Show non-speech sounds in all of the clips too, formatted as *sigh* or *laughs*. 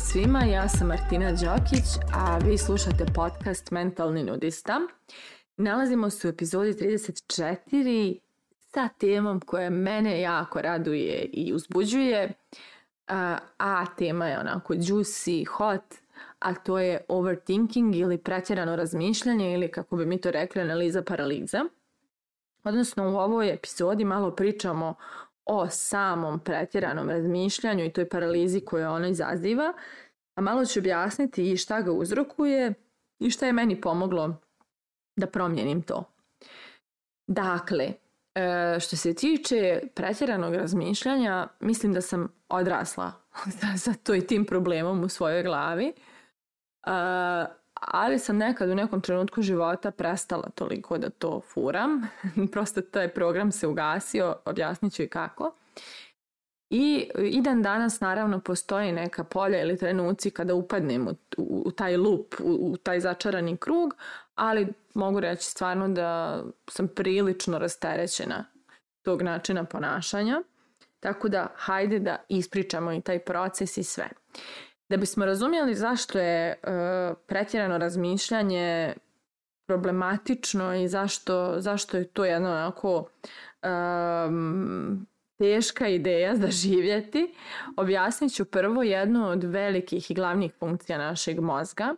svima, ja sam Martina Đokić, a vi slušate podcast Mentalni nudista. Nalazimo se u epizodi 34 sa temom koja mene jako raduje i uzbuđuje, a, tema je onako juicy, hot, a to je overthinking ili pretjerano razmišljanje ili kako bi mi to rekli analiza paraliza. Odnosno u ovoj epizodi malo pričamo o samom pretjeranom razmišljanju i toj paralizi koju ono izaziva, a malo ću objasniti i šta ga uzrokuje i šta je meni pomoglo da promijenim to. Dakle, e, što se tiče pretjeranog razmišljanja, mislim da sam odrasla *laughs* sa to i tim problemom u svojoj glavi. E, ali sam nekad u nekom trenutku života prestala toliko da to furam. *laughs* Prosto taj program se ugasio, objasnit ću i kako. I, i dan danas naravno postoji neka polja ili trenuci kada upadnem u, u, u taj lup, u, u taj začarani krug, ali mogu reći stvarno da sam prilično rasterećena tog načina ponašanja. Tako da hajde da ispričamo i taj proces i sve. Da bismo razumjeli zašto je uh, pretjerano razmišljanje problematično i zašto, zašto je to jedna onako um, teška ideja za živjeti, objasnit ću prvo jednu od velikih i glavnih funkcija našeg mozga,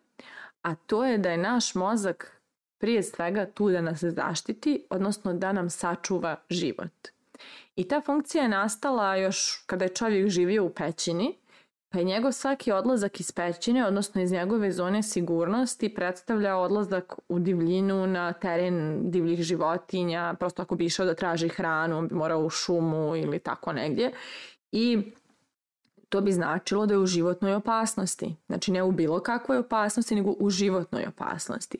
a to je da je naš mozak prije svega tu da nas zaštiti, odnosno da nam sačuva život. I ta funkcija je nastala još kada je čovjek živio u pećini pa je njegov svaki odlazak iz pećine, odnosno iz njegove zone sigurnosti, predstavlja odlazak u divljinu na teren divljih životinja, prosto ako bi išao da traži hranu, on bi morao u šumu ili tako negdje. I to bi značilo da je u životnoj opasnosti. Znači ne u bilo kakvoj opasnosti, nego u životnoj opasnosti.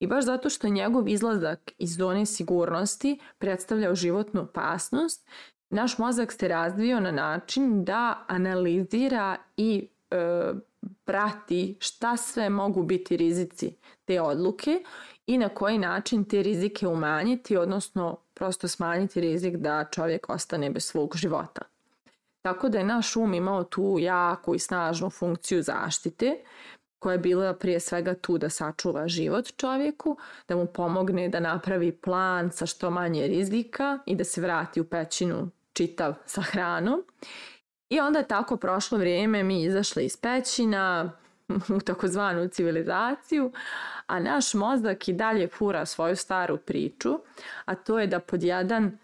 I baš zato što njegov izlazak iz zone sigurnosti predstavljao životnu opasnost, naš mozak se razvio na način da analizira i e, prati šta sve mogu biti rizici te odluke i na koji način te rizike umanjiti, odnosno prosto smanjiti rizik da čovjek ostane bez svog života. Tako da je naš um imao tu jaku i snažnu funkciju zaštite, koja je bila prije svega tu da sačuva život čovjeku, da mu pomogne da napravi plan sa što manje rizika i da se vrati u pećinu čitav sa hranom. I onda je tako prošlo vrijeme, mi izašli iz pećina *laughs* u takozvanu civilizaciju, a naš mozak i dalje fura svoju staru priču, a to je da pod jedan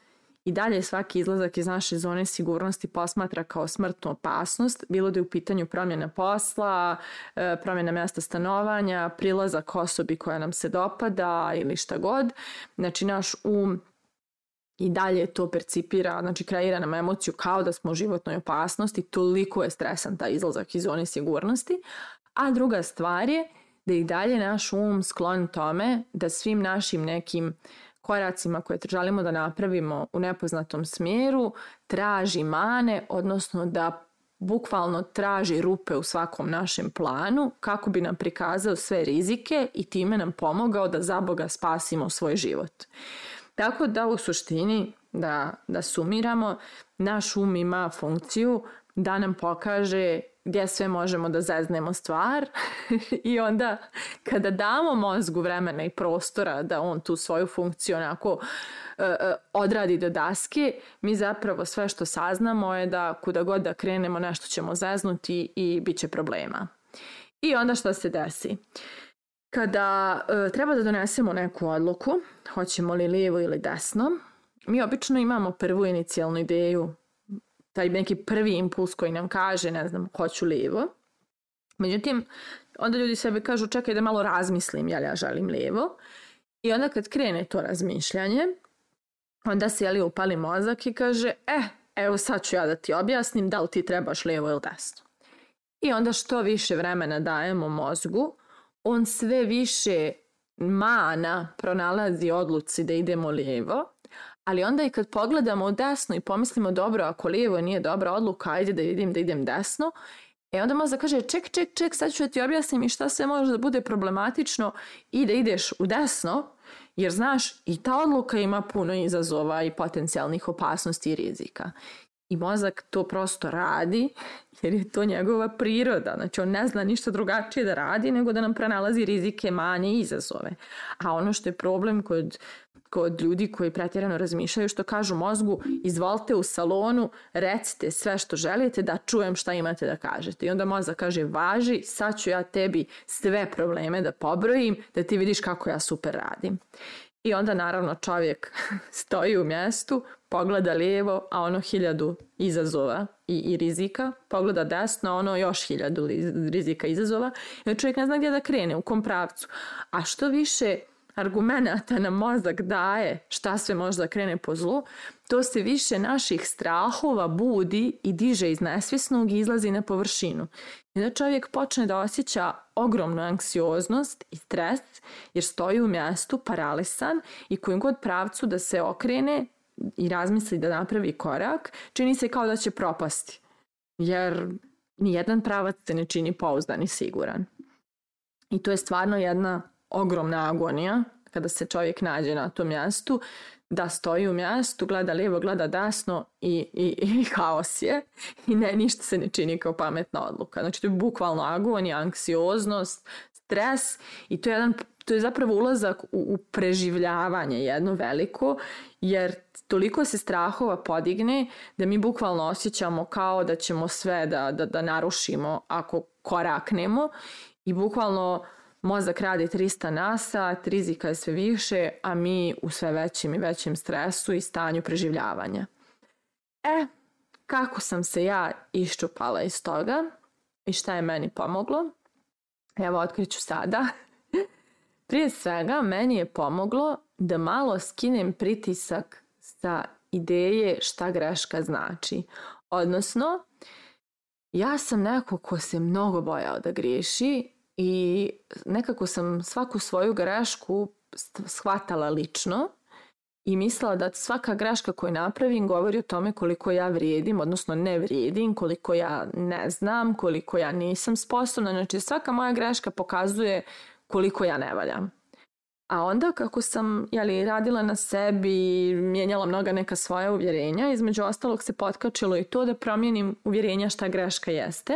i dalje svaki izlazak iz naše zone sigurnosti posmatra kao smrtnu opasnost, bilo da je u pitanju promjena posla, e, promjena mjesta stanovanja, prilazak osobi koja nam se dopada ili šta god. Znači naš um i dalje to percipira, znači kreira nam emociju kao da smo u životnoj opasnosti, toliko je stresan taj izlazak iz zone sigurnosti. A druga stvar je da i dalje naš um sklon tome da svim našim nekim koracima koje želimo da napravimo u nepoznatom smjeru traži mane, odnosno da bukvalno traži rupe u svakom našem planu kako bi nam prikazao sve rizike i time nam pomogao da za Boga spasimo svoj život. Tako da u suštini, da, da sumiramo, naš um ima funkciju da nam pokaže gdje sve možemo da zeznemo stvar *laughs* i onda kada damo mozgu vremena i prostora da on tu svoju funkciju onako e, e, odradi do daske, mi zapravo sve što saznamo je da kuda god da krenemo nešto ćemo zeznuti i bit će problema. I onda što se desi? Kada e, treba da donesemo neku odluku, hoćemo li lijevo ili desno, mi obično imamo prvu inicijalnu ideju, taj neki prvi impuls koji nam kaže, ne znam, hoću lijevo. Međutim, onda ljudi sebi kažu čekaj da malo razmislim, jel ja želim lijevo. I onda kad krene to razmišljanje, onda se jeli upali mozak i kaže, e, eh, evo sad ću ja da ti objasnim da li ti trebaš lijevo ili desno. I onda što više vremena dajemo mozgu, on sve više mana pronalazi odluci da idemo lijevo, ali onda i kad pogledamo desno i pomislimo dobro, ako lijevo nije dobra odluka, ajde da vidim da idem desno, E onda mozak kaže ček, ček, ček, sad ću da ti objasnim i šta sve može da bude problematično i da ideš u desno, jer znaš i ta odluka ima puno izazova i potencijalnih opasnosti i rizika. I mozak to prosto radi jer je to njegova priroda. Znači on ne zna ništa drugačije da radi nego da nam pronalazi rizike, manje i izazove. A ono što je problem kod, kod ljudi koji pretjerano razmišljaju što kažu mozgu izvolite u salonu, recite sve što želite da čujem šta imate da kažete. I onda mozak kaže važi, sad ću ja tebi sve probleme da pobrojim da ti vidiš kako ja super radim. I onda naravno čovjek *laughs* stoji u mjestu, pogleda lijevo, a ono hiljadu izazova i, i rizika, pogleda desno, ono još hiljadu rizika i izazova, jer čovjek ne zna gdje da krene, u kom pravcu. A što više argumenata na mozak daje šta sve možda krene po zlu, to se više naših strahova budi i diže iz nesvjesnog i izlazi na površinu. I da čovjek počne da osjeća ogromnu anksioznost i stres jer stoji u mjestu paralisan i kojim god pravcu da se okrene i razmisli da napravi korak, čini se kao da će propasti. Jer nijedan pravac se ne čini pouzdan i siguran. I to je stvarno jedna ogromna agonija kada se čovjek nađe na tom mjestu, da stoji u mjestu, gleda lijevo, gleda desno i, i, i *laughs* haos je i ne, ništa se ne čini kao pametna odluka. Znači to je bukvalno agonija, anksioznost, stres i to je jedan to je zapravo ulazak u, u preživljavanje jedno veliko, jer toliko se strahova podigne da mi bukvalno osjećamo kao da ćemo sve da, da, da narušimo ako koraknemo i bukvalno mozak radi 300 nasa, rizika je sve više, a mi u sve većem i većem stresu i stanju preživljavanja. E, kako sam se ja iščupala iz toga i šta je meni pomoglo? Evo, otkriću sada. *laughs* Prije svega, meni je pomoglo da malo skinem pritisak sa ideje šta greška znači. Odnosno, ja sam neko ko se mnogo bojao da griješi i nekako sam svaku svoju grešku shvatala lično i mislila da svaka greška koju napravim govori o tome koliko ja vrijedim, odnosno ne vrijedim, koliko ja ne znam, koliko ja nisam sposobna. Znači svaka moja greška pokazuje koliko ja ne valjam. A onda kako sam jeli, radila na sebi, i mijenjala mnoga neka svoja uvjerenja, između ostalog se potkačilo i to da promijenim uvjerenja šta greška jeste,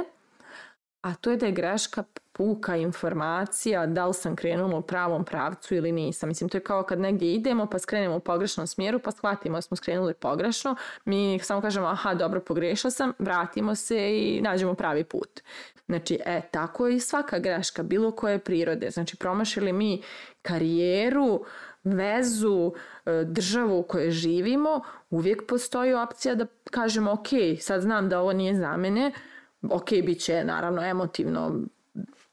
a to je da je greška puka informacija da li sam krenula u pravom pravcu ili nisam. Mislim, to je kao kad negdje idemo pa skrenemo u pogrešnom smjeru pa shvatimo da smo skrenuli pogrešno, mi samo kažemo aha, dobro, pogrešila sam, vratimo se i nađemo pravi put. Znači, e, tako je i svaka greška, bilo koje prirode. Znači, promašili mi karijeru, vezu, e, državu u kojoj živimo, uvijek postoji opcija da kažemo ok, sad znam da ovo nije za mene, ok, bit će naravno emotivno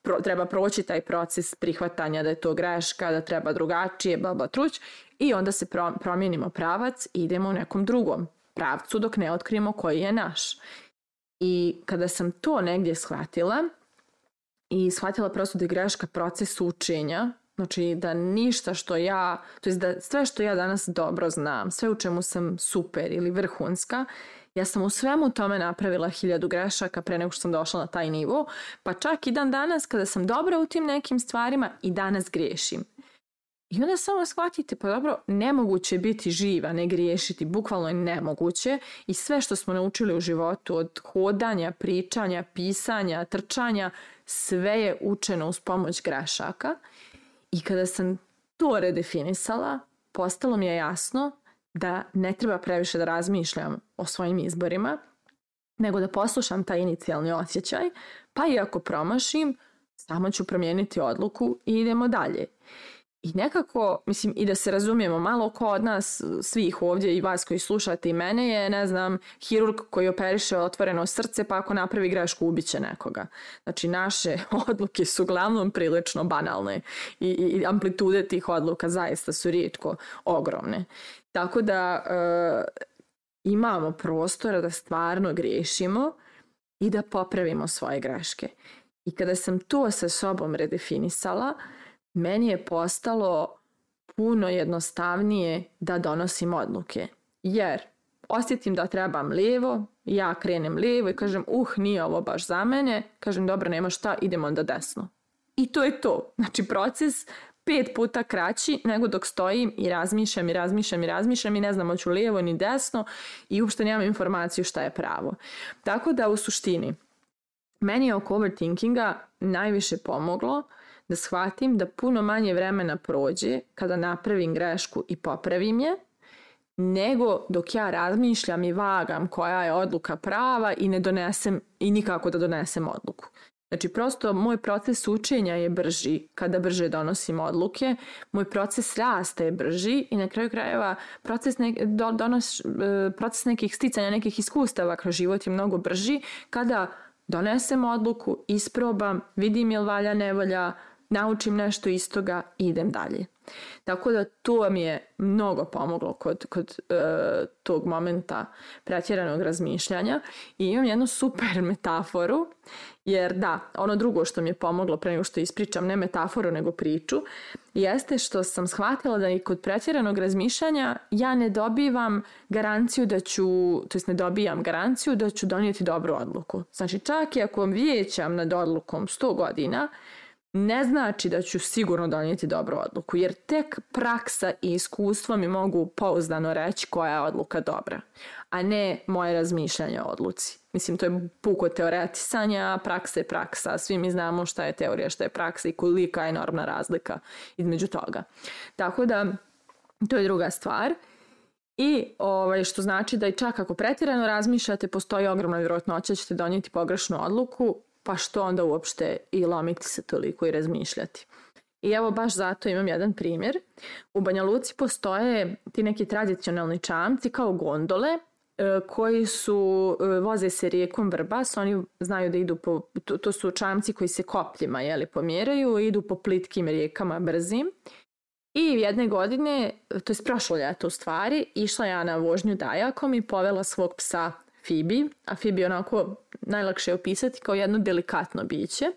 pro, treba proći taj proces prihvatanja da je to greška, da treba drugačije, baba truć i onda se pro, promijenimo pravac i idemo u nekom drugom pravcu dok ne otkrijemo koji je naš. I kada sam to negdje shvatila i shvatila prosto da je greška proces učenja, Znači da ništa što ja, to jest da sve što ja danas dobro znam, sve u čemu sam super ili vrhunska, ja sam u svemu tome napravila hiljadu grešaka pre nego što sam došla na taj nivo, pa čak i dan danas kada sam dobra u tim nekim stvarima i danas griješim. I onda samo shvatite, pa dobro, nemoguće biti živa, ne griješiti, bukvalno je nemoguće i sve što smo naučili u životu od hodanja, pričanja, pisanja, trčanja, sve je učeno uz pomoć grešaka I kada sam to redefinisala, postalo mi je jasno da ne treba previše da razmišljam o svojim izborima, nego da poslušam taj inicijalni osjećaj, pa i ako promašim, samo ću promijeniti odluku i idemo dalje. I nekako, mislim, i da se razumijemo, malo ko od nas, svih ovdje i vas koji slušate i mene je, ne znam, hirurg koji operiše otvoreno srce, pa ako napravi grešku, ubiće nekoga. Znači, naše *laughs* odluke su uglavnom prilično banalne i, i amplitude tih odluka zaista su rijetko ogromne. Tako da e, imamo prostora da stvarno griješimo i da popravimo svoje greške. I kada sam to sa sobom redefinisala, meni je postalo puno jednostavnije da donosim odluke. Jer osjetim da trebam levo, ja krenem levo i kažem uh nije ovo baš za mene, kažem dobro nema šta, idem onda desno. I to je to. Znači proces pet puta kraći nego dok stojim i razmišljam i razmišljam i razmišljam i ne znam hoću lijevo ni desno i uopšte nemam informaciju šta je pravo. Tako da u suštini meni je oko overthinkinga najviše pomoglo da shvatim da puno manje vremena prođe kada napravim grešku i popravim je, nego dok ja razmišljam i vagam koja je odluka prava i ne donesem i nikako da donesem odluku. Znači, prosto moj proces učenja je brži kada brže donosim odluke, moj proces rasta je brži i na kraju krajeva proces, ne, do, donos, e, proces nekih sticanja, nekih iskustava kroz život je mnogo brži kada donesem odluku, isprobam, vidim je li valja nevolja, naučim nešto iz toga i idem dalje. Tako da to mi je mnogo pomoglo kod, kod e, tog momenta pretjeranog razmišljanja i imam jednu super *laughs* metaforu jer da, ono drugo što mi je pomoglo pre nego što ispričam ne metaforu nego priču jeste što sam shvatila da i kod pretjeranog razmišljanja ja ne dobivam garanciju da ću, to jest ne dobijam garanciju da ću donijeti dobru odluku. Znači čak i ako vam vijećam nad odlukom 100 godina, ne znači da ću sigurno donijeti dobru odluku, jer tek praksa i iskustvo mi mogu pouzdano reći koja je odluka dobra, a ne moje razmišljanje o odluci. Mislim, to je puko teoretisanje, a praksa je praksa. Svi mi znamo šta je teorija, šta je praksa i kolika je enormna razlika između toga. Tako da, to je druga stvar. I ovaj, što znači da i čak ako pretjerano razmišljate, postoji ogromna vjerojatnoća da ćete donijeti pogrešnu odluku, pa što onda uopšte i lomiti se toliko i razmišljati. I evo baš zato imam jedan primjer. U Banja Luci postoje ti neki tradicionalni čamci kao gondole e, koji su, e, voze se rijekom Vrbas, oni znaju da idu po, to, to su čamci koji se kopljima jeli, pomjeraju, idu po plitkim rijekama brzim. I jedne godine, to je prošlo ljeto u stvari, išla ja na vožnju dajakom i povela svog psa Fibi, a Fibi je onako najlakše opisati kao jedno delikatno biće. *laughs*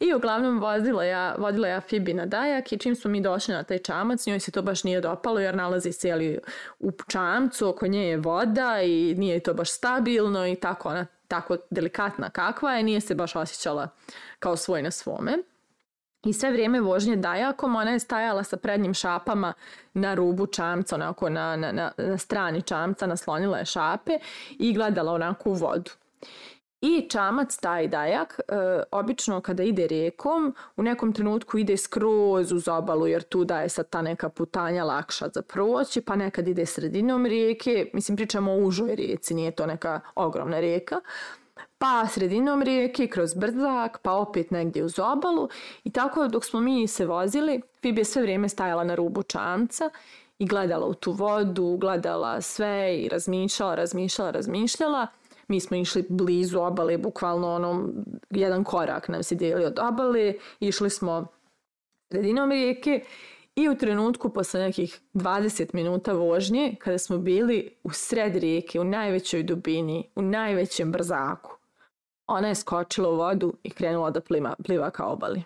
I uglavnom vozila ja, vodila ja Fibi na dajak i čim smo mi došli na taj čamac, njoj se to baš nije dopalo jer nalazi se jeli, u čamcu, oko nje je voda i nije to baš stabilno i tako ona tako delikatna kakva je, nije se baš osjećala kao svoj na svome. I sve vrijeme vožnje dajakom ona je stajala sa prednjim šapama na rubu čamca, onako na, na, na, na strani čamca, naslonila je šape i gledala onako u vodu. I čamac, taj dajak, e, obično kada ide rijekom, u nekom trenutku ide skroz uz obalu, jer tu da je sad ta neka putanja lakša za proći, pa nekad ide sredinom rijeke, mislim pričamo o užoj rijeci, nije to neka ogromna rijeka, pa sredinom rijeke, kroz brdak, pa opet negdje uz obalu i tako dok smo mi se vozili, Fib je sve vrijeme stajala na rubu čamca i gledala u tu vodu, gledala sve i razmišljala, razmišljala, razmišljala. Mi smo išli blizu obale, bukvalno onom, jedan korak nam se dijeli od obale, išli smo sredinom rijeke i u trenutku posle nekih 20 minuta vožnje, kada smo bili u sred rijeke, u najvećoj dubini, u najvećem brzaku, Ona je skočila u vodu i krenula da pliva, pliva ka obali.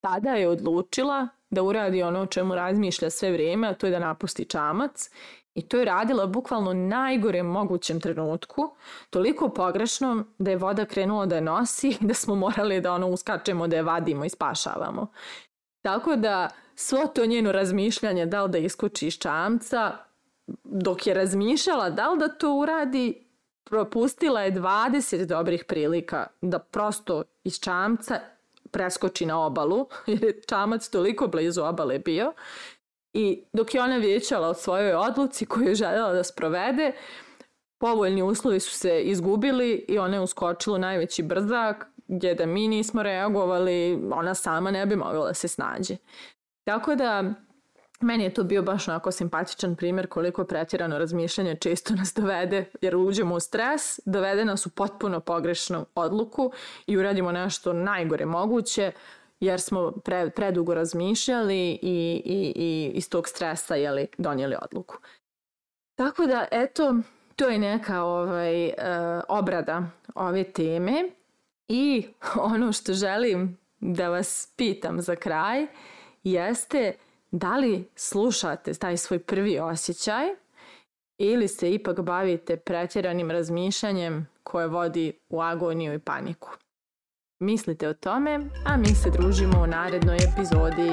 Tada je odlučila da uradi ono o čemu razmišlja sve vrijeme, a to je da napusti čamac i to je radila bukvalno najgorem mogućem trenutku, toliko pogrešnom da je voda krenula da je nosi *laughs* da smo morali da ono uskačemo, da je vadimo i spašavamo. Tako da svo to njeno razmišljanje da li da iskoči iz čamca, dok je razmišljala da li da to uradi, propustila je 20 dobrih prilika da prosto iz čamca preskoči na obalu, *laughs* jer je čamac toliko blizu obale bio. I dok je ona vjećala o svojoj odluci koju je željela da sprovede, povoljni uslovi su se izgubili i ona je uskočila u najveći brzak, gdje da mi nismo reagovali, ona sama ne bi mogla da se snađe. Tako da, Meni je to bio baš onako simpatičan primjer koliko pretjerano razmišljanje često nas dovede, jer uđemo u stres, dovede nas u potpuno pogrešnu odluku i uradimo nešto najgore moguće, jer smo pre, predugo razmišljali i, i, i iz tog stresa jeli, donijeli odluku. Tako da, eto, to je neka ovaj, eh, obrada ove teme i *laughs* ono što želim da vas pitam za kraj jeste da li slušate taj svoj prvi osjećaj ili se ipak bavite pretjeranim razmišljanjem koje vodi u agoniju i paniku. Mislite o tome, a mi se družimo u narednoj epizodi.